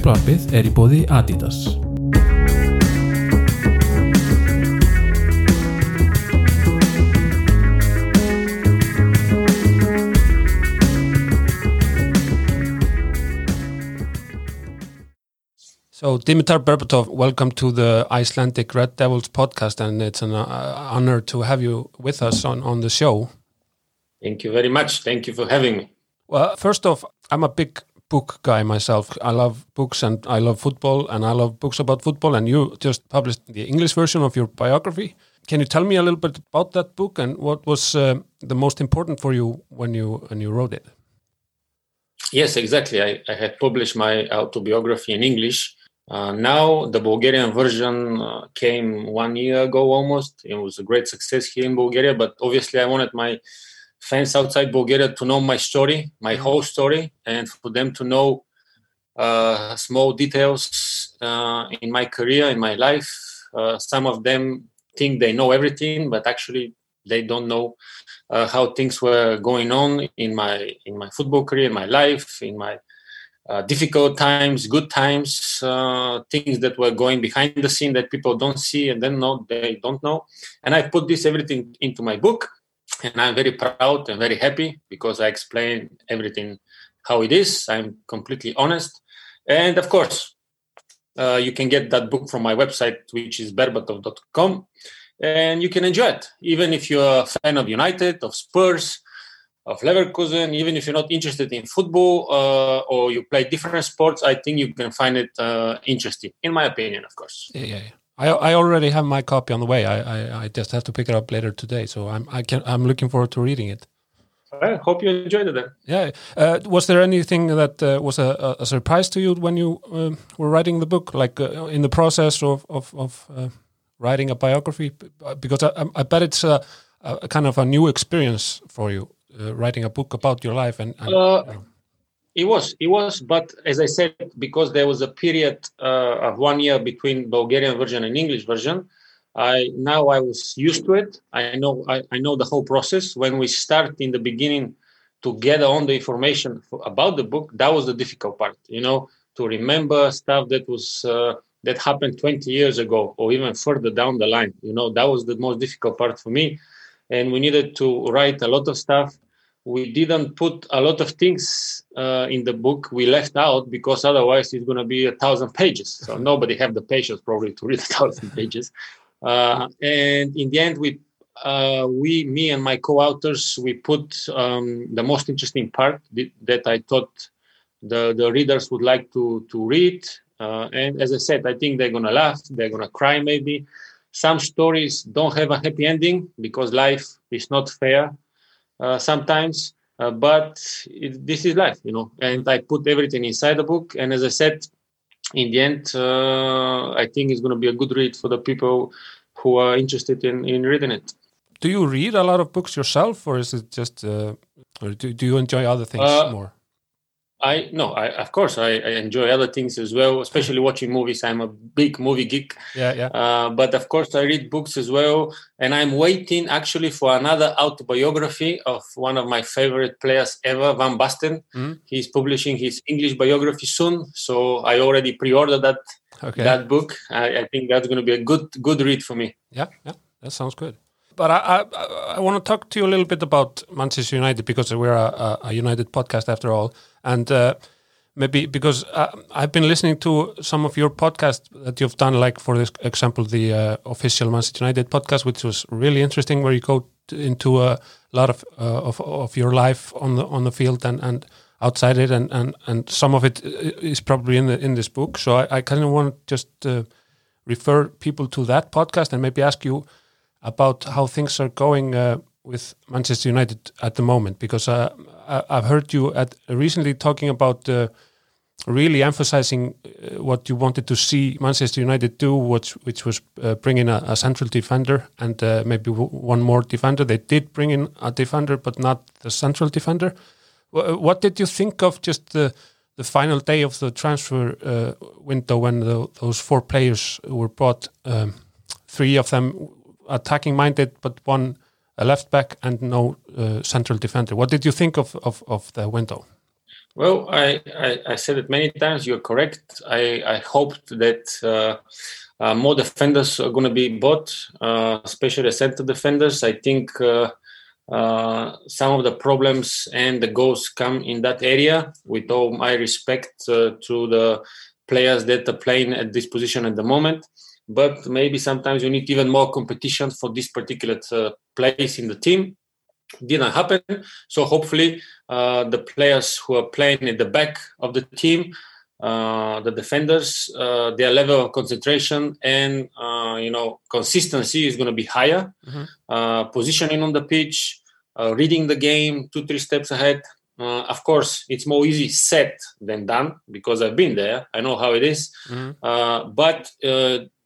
Djöflavarpið er í bóði Adidas. So, Dimitar Berbatov, welcome to the Icelandic Red Devils podcast, and it's an uh, honor to have you with us on, on the show. Thank you very much. Thank you for having me. Well, first off, I'm a big book guy myself. I love books and I love football and I love books about football. And you just published the English version of your biography. Can you tell me a little bit about that book and what was uh, the most important for you when you when you wrote it? Yes, exactly. I, I had published my autobiography in English uh, now the Bulgarian version uh, came one year ago almost. It was a great success here in Bulgaria, but obviously I wanted my fans outside Bulgaria to know my story, my mm-hmm. whole story, and for them to know uh, small details uh, in my career, in my life. Uh, some of them think they know everything, but actually they don't know uh, how things were going on in my in my football career, in my life, in my uh, difficult times, good times, uh, things that were going behind the scene that people don't see and then know they don't know. And I put this everything into my book, and I'm very proud and very happy because I explain everything how it is. I'm completely honest, and of course, uh, you can get that book from my website, which is berbatov.com, and you can enjoy it, even if you're a fan of United, of Spurs of Leverkusen, even if you're not interested in football uh, or you play different sports, I think you can find it uh, interesting, in my opinion, of course. Yeah, yeah. yeah. I, I already have my copy on the way. I, I, I just have to pick it up later today, so I'm I can I'm looking forward to reading it. I hope you enjoyed it then. Yeah. Uh, was there anything that uh, was a, a, surprise to you when you uh, were writing the book, like uh, in the process of of, of uh, writing a biography? Because I, I bet it's a, a, kind of a new experience for you uh, writing a book about your life and, and uh, you know. It was it was but as i said because there was a period uh, of one year between bulgarian version and english version i now i was used to it. I know i, I know the whole process. When we start in the beginning to gather on the information for, about the book that was the difficult part you know to remember stuff that was uh, that happened 20 years ago or even further down the line you know that was the most difficult part for me. And we needed to write a lot of stuff. We didn't put a lot of things uh, in the book. We left out because otherwise it's going to be a thousand pages. So nobody have the patience probably to read a thousand pages. Uh, and in the end, we, uh, we, me and my co-authors, we put um, the most interesting part that I thought the, the readers would like to to read. Uh, and as I said, I think they're gonna laugh, they're gonna cry maybe, some stories don't have a happy ending because life is not fair sometimes uh, but it, this is life you know and i put everything inside the book. And as i said in the end uh, i think it's going to be a good read for the people who are interested in, in reading it. Do you read a lot of books yourself or is it just uh, or do, do you enjoy other things uh, more I no, I of course I, I, enjoy other things as well, especially watching movies. I'm a big movie geek. Yeah, yeah. Uh, but of course I read books as well, and I'm waiting actually for another autobiography of one of my favorite players ever, Van Basten. Mm-hmm. He's publishing his English biography soon, so I already pre-ordered that okay. that book. I, I think that's going to be a good good read for me. Yeah, yeah, that sounds good. But I, I, I want to talk to you a little bit about Manchester United because we're a, a United podcast after all and uh, maybe because uh, I've been listening to some of your podcasts that you've done, like for this example, the uh, official Manchester United podcast, which was really interesting, where you go into a lot of, uh, of of your life on the on the field and and outside it, and and and some of it is probably in the in this book. So I, I kind of want just uh, refer people to that podcast and maybe ask you about how things are going uh, with Manchester United at the moment because uh, I've heard you at recently talking about uh, really emphasizing uh, what you wanted to see Manchester United do, which which was uh, bring in a, a, central defender and uh, maybe one more defender. They did bring in a defender, but not the central defender. W what did you think of just the the final day of the transfer uh, window when the, those four players were brought? Um, three of them attacking minded, but one a left back and no uh, central defender. What did you think of, of, of the window? Well, I, I, I, said it many times. You're correct. I, I hoped that uh, uh, more defenders are going to be bought, uh, especially center defenders. I think uh, uh, some of the problems and the goals come in that area. With all my respect to the players that are playing at this position at the moment, but maybe sometimes you need even more competition for this particular place in the team didn't happen. So hopefully, uh, the players who are playing at the back of the team, uh, the defenders, uh, their level of concentration and uh, you know consistency is going to be higher. Mm-hmm. Uh, positioning on the pitch, uh, reading the game two three steps ahead. of course, it's more easy said than done because I've been there. I know how it is. Mm-hmm. but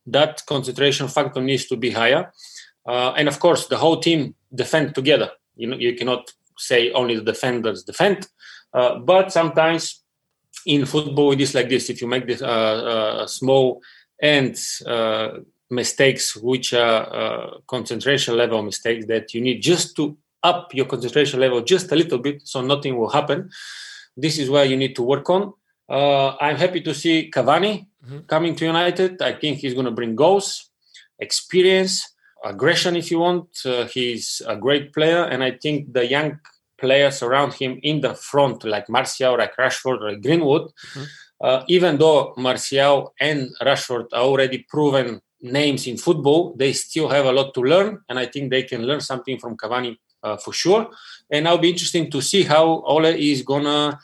that concentration factor needs to be higher. and of course, the whole team defend together. You know you cannot say only the defenders defend uh, but sometimes in football it is like this. If you make this uh, uh, small and uh, mistakes which are uh, concentration level mistakes that you need just to up your concentration level just a little bit so nothing will happen this is where you need to work on. Uh, i'm happy to see cavani mm-hmm. coming to united i think he's going to bring goals experience aggression if you want. Uh, he's a great player, and I think the young players around him in the front, like Martial, like Rashford, like Greenwood, mm-hmm. uh, even though Martial and Rashford are already proven names in football, they still have a lot to learn, and I think they can learn something from Cavani uh, for sure. And I'll be interesting to see how Ole is gonna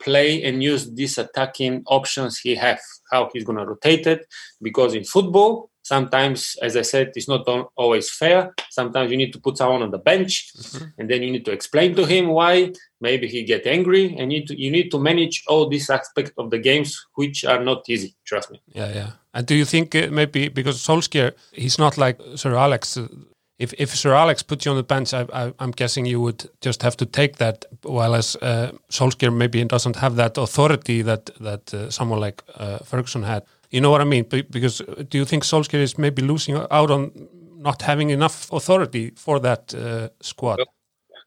play and use these attacking options he have, how he's gonna rotate it, because in football sometimes as i said it's not always fair. Sometimes you need to put someone on the bench mm-hmm. and then you need to explain to him why maybe he get angry and you, need to, you need to manage all these aspects of the games which are not easy trust me. Yeah yeah. And do you think uh, maybe because Solskjaer he's not like Sir Alex uh, if, if Sir Alex put you on the bench, I, am guessing you would just have to take that. While as uh, Solskjaer maybe doesn't have that authority that that uh, someone like uh, Ferguson had. You know what I mean? Because uh, do you think Solskjaer is maybe losing out on not having enough authority for that uh, squad?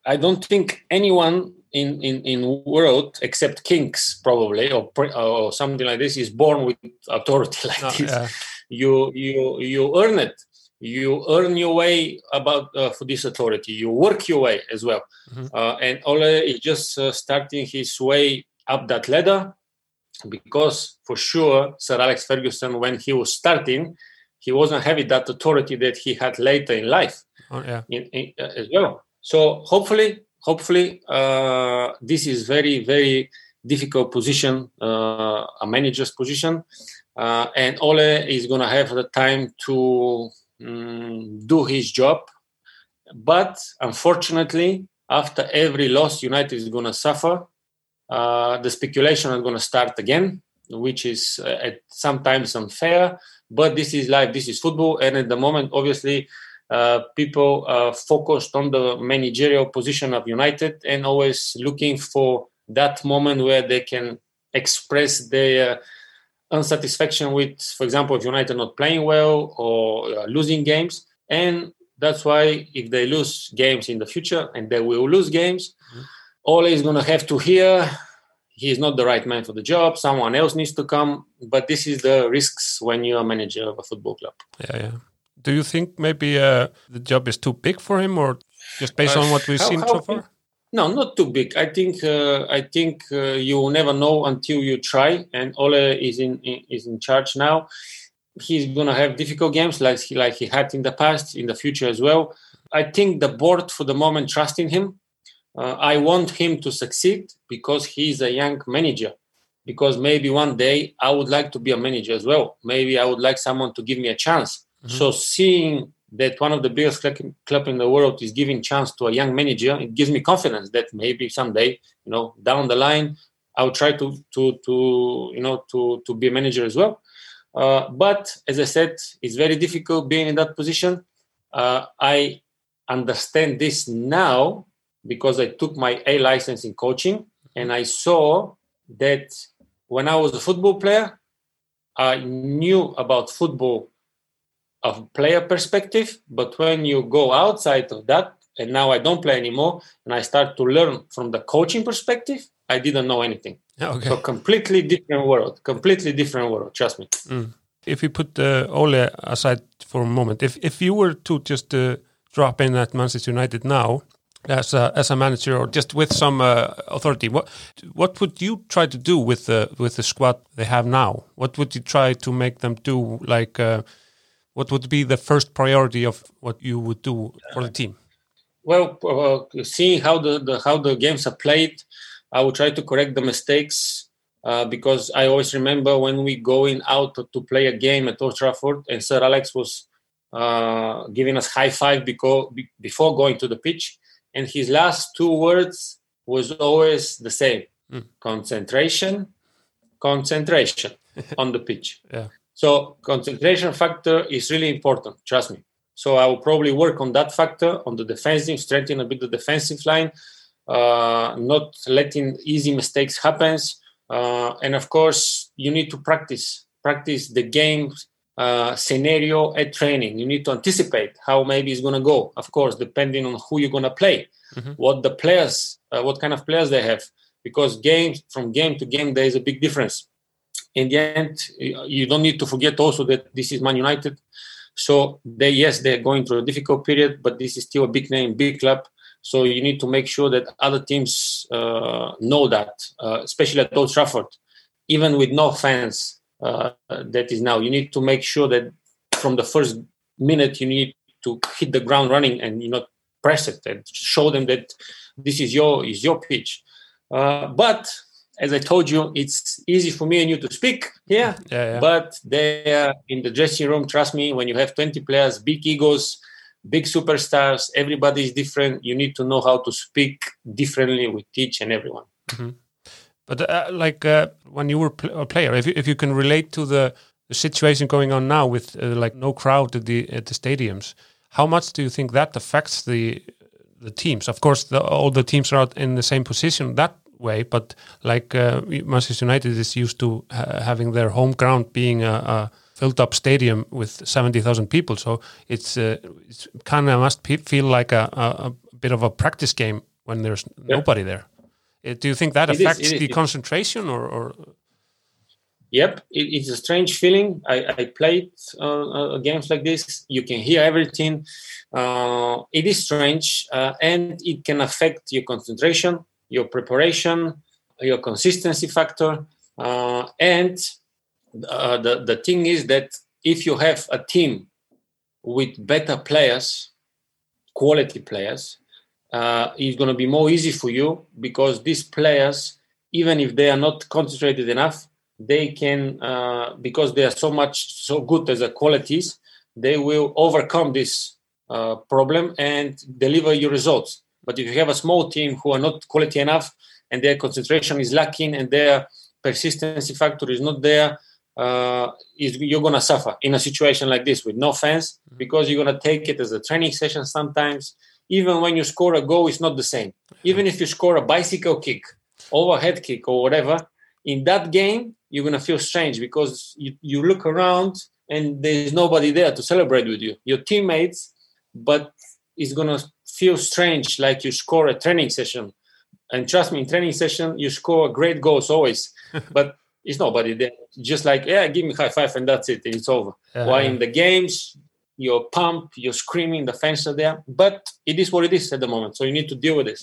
I don't think anyone in in in world except kings probably or or something like this is born with authority like no, this. Yeah. You you you earn it. You earn your way about uh, for this authority. You work your way as well. Mm-hmm. Uh, and Ole is just uh, starting his way up that ladder because for sure Sir Alex Ferguson, when he was starting, he wasn't having that authority that he had later in life oh, yeah. in, in, uh, as well. So hopefully, hopefully, uh, this is very very difficult position, uh, a manager's position, uh, and Ole is gonna have the time to um, do his job. But unfortunately, after every loss, United is gonna suffer uh, the speculation is going to start again, which is uh, sometimes unfair. But this is life, this is football, and at the moment, obviously, uh, people are focused on the managerial position of United and always looking for that moment where they can express their unsatisfaction with, for example, if United not playing well or uh, losing games. And that's why if they lose games in the future, and they will lose games, mm-hmm. Ole is going to have to hear he's not the right man for the job. Someone else needs to come. But this is the risks when you're a manager of a football club. Yeah, yeah. Do you think maybe uh, the job is too big for him, or just based uh, on what we've how, seen how, so far? No, not too big. I think uh, I think uh, you will never know until you try. And Ole is in, in is in charge now. He's gonna have difficult games like he like he had in the past, in the future as well. I think the board for the moment trusting him uh, I want him to succeed because he's a young manager. Because maybe one day I would like to be a manager as well. Maybe I would like someone to give me a chance. Mm-hmm. So seeing that one of the biggest club in the world is giving chance to a young manager, it gives me confidence that maybe someday, you know, down the line, I'll try to to to you know to to be a manager as well. Uh, but as I said, it's very difficult being in that position. Uh, I understand this now because I took my A license in coaching and I saw that when I was a football player, I knew about football of player perspective, but when you go outside of that, and now I don't play anymore, and I start to learn from the coaching perspective, I didn't know anything. Okay. So completely different world, completely different world. Trust me. if we put uh, Ole aside for a moment, if if you were to just uh, drop in at Manchester United now as a as a manager or just with some uh, authority, what what would you try to do with the with the squad they have now? What would you try to make them do? Like, uh, what would be the first priority of what you would do for the team? Well, uh, seeing how the, the how the games are played, I will try to correct the mistakes uh, because I always remember when we going out to, to play a game at Old Trafford and Sir Alex was uh, giving us high five because, before going to the pitch, and his last two words was always the same: Mm. concentration, concentration on the pitch. Yeah. So concentration factor is really important. Trust me. So I will probably work on that factor on the defensive, strengthening a bit the defensive line, uh, not letting easy mistakes happen. Uh, and of course, you need to practice practice the game uh, scenario at training. You need to anticipate how maybe it's going to go. Of course, depending on who you're going to play, Mhm. what the players, uh, what kind of players they have, because games from game to game there is a big difference. In the end, you don't need to forget also that this is Man United. So they yes they're going through a difficult period, but this is still a big name, big club. So you need to make sure that other teams uh, know that, uh, especially at Old Trafford, even with no fans. Uh, that is now. You need to make sure that from the first minute you need to hit the ground running and you know press it and show them that this is your is your pitch. Uh, but as I told you, it's easy for me and you to speak here. Yeah, yeah. But there in the dressing room, trust me, when you have 20 players, big egos, big superstars, everybody is different. You need to know how to speak differently with each and everyone. But uh, like uh, when you were pl- a player, if you, if you can relate to the, the situation going on now with uh, like no crowd at the at the stadiums, how much do you think that affects the the teams? Of course, the, all the teams are in the same position that way, but like uh, Manchester United is used to ha- having their home ground being a, a filled up stadium with seventy thousand people, so it's uh, it's kind of must pe- feel like a, a, a bit of a practice game when there's Yeah. nobody there. Uh, Do you think that It is- affects it the it- concentration, or, or Yep, it, it's a strange feeling. I, I played uh, uh, games like this. You can hear everything. Uh, it is strange, uh, and it can affect your concentration, your preparation, your consistency factor. Uh, and uh, the the thing is that if you have a team with better players, quality players, uh, it's going to be more easy for you because these players, even if they are not concentrated enough, they can uh, because they are so much so good as a qualities they will overcome this uh, problem and deliver you results but if you have a small team who are not quality enough and their concentration is lacking and their persistency factor is not there uh, is you're going to suffer in a situation like this with no fans because you're going to take it as a training session sometimes. Even when you score a goal it's not the same. Even if you score a bicycle kick overhead kick or whatever in that game you're going to feel strange because you, you look around and there's nobody there to celebrate with you. Your teammates but it's going to feel strange like you score a training session. And trust me in training session you score great goals always. But it's nobody there. Just like yeah give me high five and that's it and it's over. Uh, while in the games you're pumped you're screaming the fans are there. But it is what it is at the moment so you need to deal with this.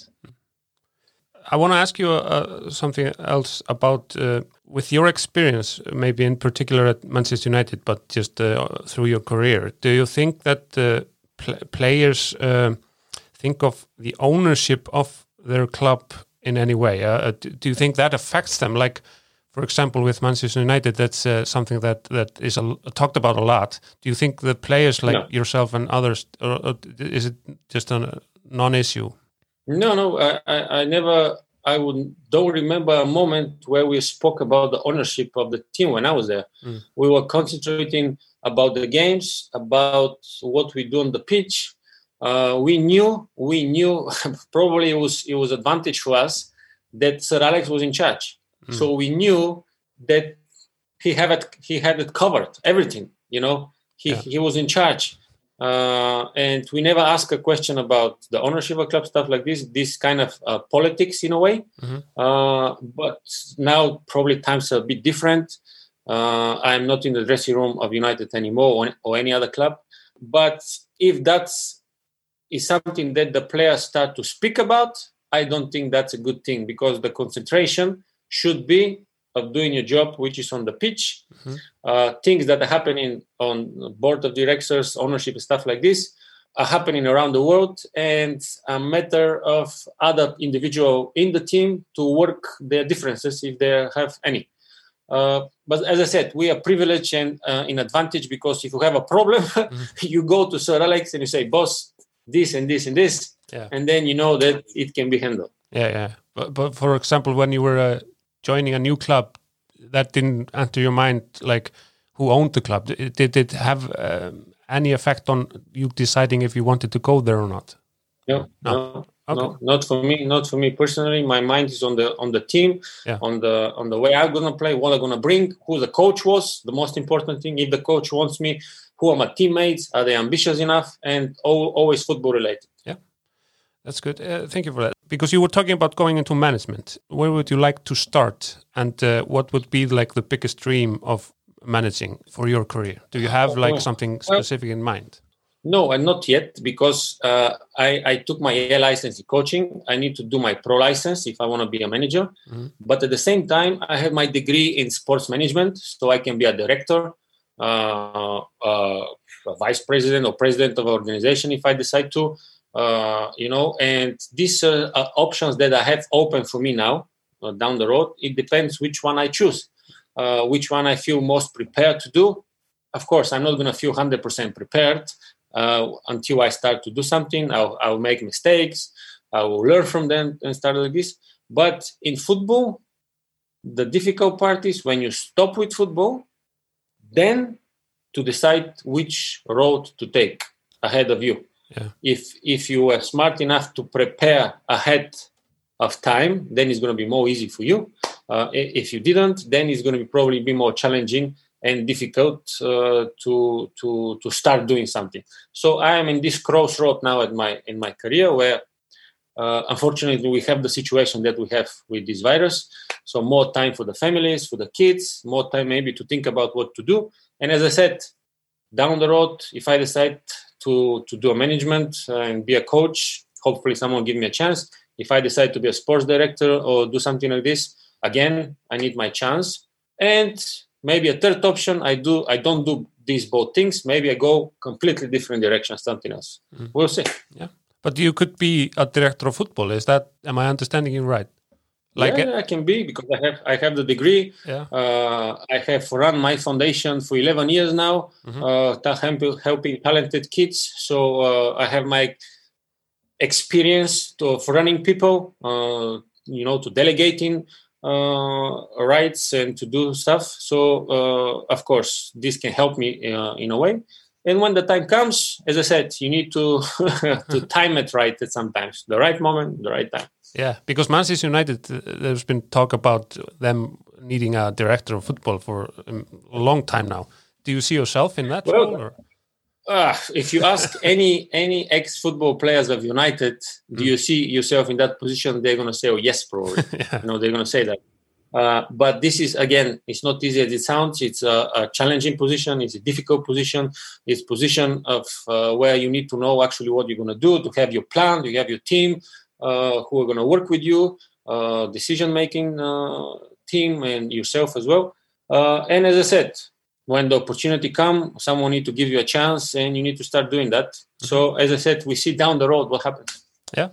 I want to ask you uh, something else about uh, with your experience, maybe in particular at Manchester United, but just uh, through your career. Do you think that uh, pl players uh, think of the ownership of their club in any way? Uh, do, do you think that affects them? Like, for example, with Manchester United, that's uh, something that that is a, talked about a lot. Do you think the players like No. yourself and others, or, or is it just a non-issue? No, no, I, I, I never. I would don't remember a moment where we spoke about the ownership of the team when I was there. Mm. We were concentrating about the games, about what we do on the pitch. Uh, we knew, we knew. probably it was it was advantage for us that Sir Alex was in charge, Mm. so we knew that he had it. He had it covered, everything. You know, he Yeah. he was in charge, uh, and we never asked a question about the ownership of club stuff like this this kind of uh, politics in a way Mhm. uh, but now probably times are a bit different uh, i'm not in the dressing room of united anymore or, or any other club but if that's is something that the players start to speak about i don't think that's a good thing because the concentration should be of doing your job which is on the pitch. Uh, things that are happening on board of directors, ownership, stuff like this are happening around the world, and a matter of other individual in the team to work their differences if they have any. Uh, but as I said, we are privileged and uh, in advantage because if you have a problem, you go to Sir Alex and you say, "Boss, this and this and this," Yeah. and then you know that it can be handled. Yeah, yeah. But, but for example, when you were uh, joining a new club, that didn't enter your mind, like who owned the club? Did, did it have um, any effect on you deciding if you wanted to go there or not? No, No. no, Okay. no, not for me. Not for me personally. My mind is on the on the team, Yeah. on the on the way I'm gonna play, what I'm gonna bring, who the coach was. The most important thing. If the coach wants me, who are my teammates? Are they ambitious enough? And al- always football related. Yeah, that's good. Uh, thank you for that. Because you were talking about going into management. Where would you like to start, and uh, what would be like the biggest dream of managing for your career? Do you have like something specific in mind? No, and not yet because uh, I, I took my A license in coaching. I need to do my pro license if I want to be a manager. Mhm. But at the same time, I have my degree in sports management, so I can be a director, vice president, or president of an organization if I decide to. Uh, you know, and these uh, options that I have open for me now uh, down the road. It depends which one I choose, uh, which one I feel most prepared to do. Of course, I'm not going to feel 100% prepared uh, until I start to do something. I'll, I'll make mistakes. I will learn from them and start like this. But in football, the difficult part is when you stop with football, then to decide which road to take ahead of you. Yeah. If if you were smart enough to prepare ahead of time, then it's going to be more easy for you. Uh, if you didn't, then it's going to be probably be more challenging and difficult uh, to to to start doing something. So I am in this crossroad now at my in my career where uh, unfortunately we have the situation that we have with this virus. So more time for the families, for the kids, more time maybe to think about what to do. And as I said, down the road, if I decide to to do a management uh, and be a coach, hopefully someone give me a chance. If I decide to be a sports director or do something like this, again, I need my chance. And maybe a third option, I do I don't do these both things. Maybe I go completely different direction, something else. We'll see. But you could be a director of football. Is that am I understanding you right? Like yeah, I can be because I have I have the degree. yeah, Uh, I have run my foundation for 11 years now, Mhm. uh, helping, helping talented kids. So uh, I have my experience to, of running people, uh, you know, to delegating uh, rights and to do stuff. So uh, of course, this can help me uh, in a way. And when the time comes, as I said, you need to to time it right at sometimes, the right moment, the right time. yeah. Because Manchester United, uh, there's been talk about them needing a director of football for um, a long time now. Do you see yourself in that Well, role? Or? Ah, if you ask any any ex football players of United, do you see yourself in that position? They're gonna say, "Oh, yes, probably." yeah. You know, they're gonna say that. Uh, but this is again, it's not easy as it sounds. It's a, a challenging position. It's a difficult position. It's position of uh, where you need to know actually what you're gonna do to have your plan. You have your team uh, who are gonna work with you, uh, decision making uh, team, and yourself as well. Uh, and as I said, when the opportunity come, someone need to give you a chance, and you need to start doing that. So, as I said, we see down the road what happens. Yeah.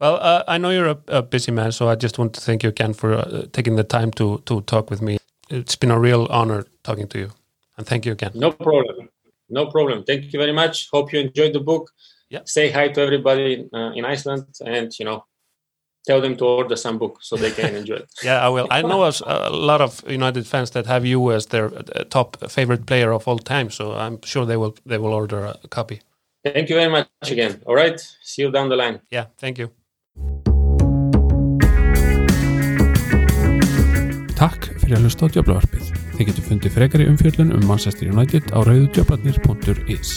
Well, uh, I know you're a, a busy man, so I just want to thank you again for uh, taking the time to to talk with me. It's been a real honor talking to you, and thank you again. No problem. No problem. Thank you very much. Hope you enjoyed the book. Yeah. Say hi to everybody uh, in Iceland, and you know, tell them to order some book so they can enjoy it. Yeah, I will. I know a, lot of United fans that have you as their uh, top favorite player of all time, so I'm sure they will they will order a copy. Thank you very much again. All right. See you down the line. Yeah, thank you. Takk fyrir að hlusta á Djöflavarpið. Þið getur fundið frekari umfjöllun um Manchester United á rauðudjöflarnir.is.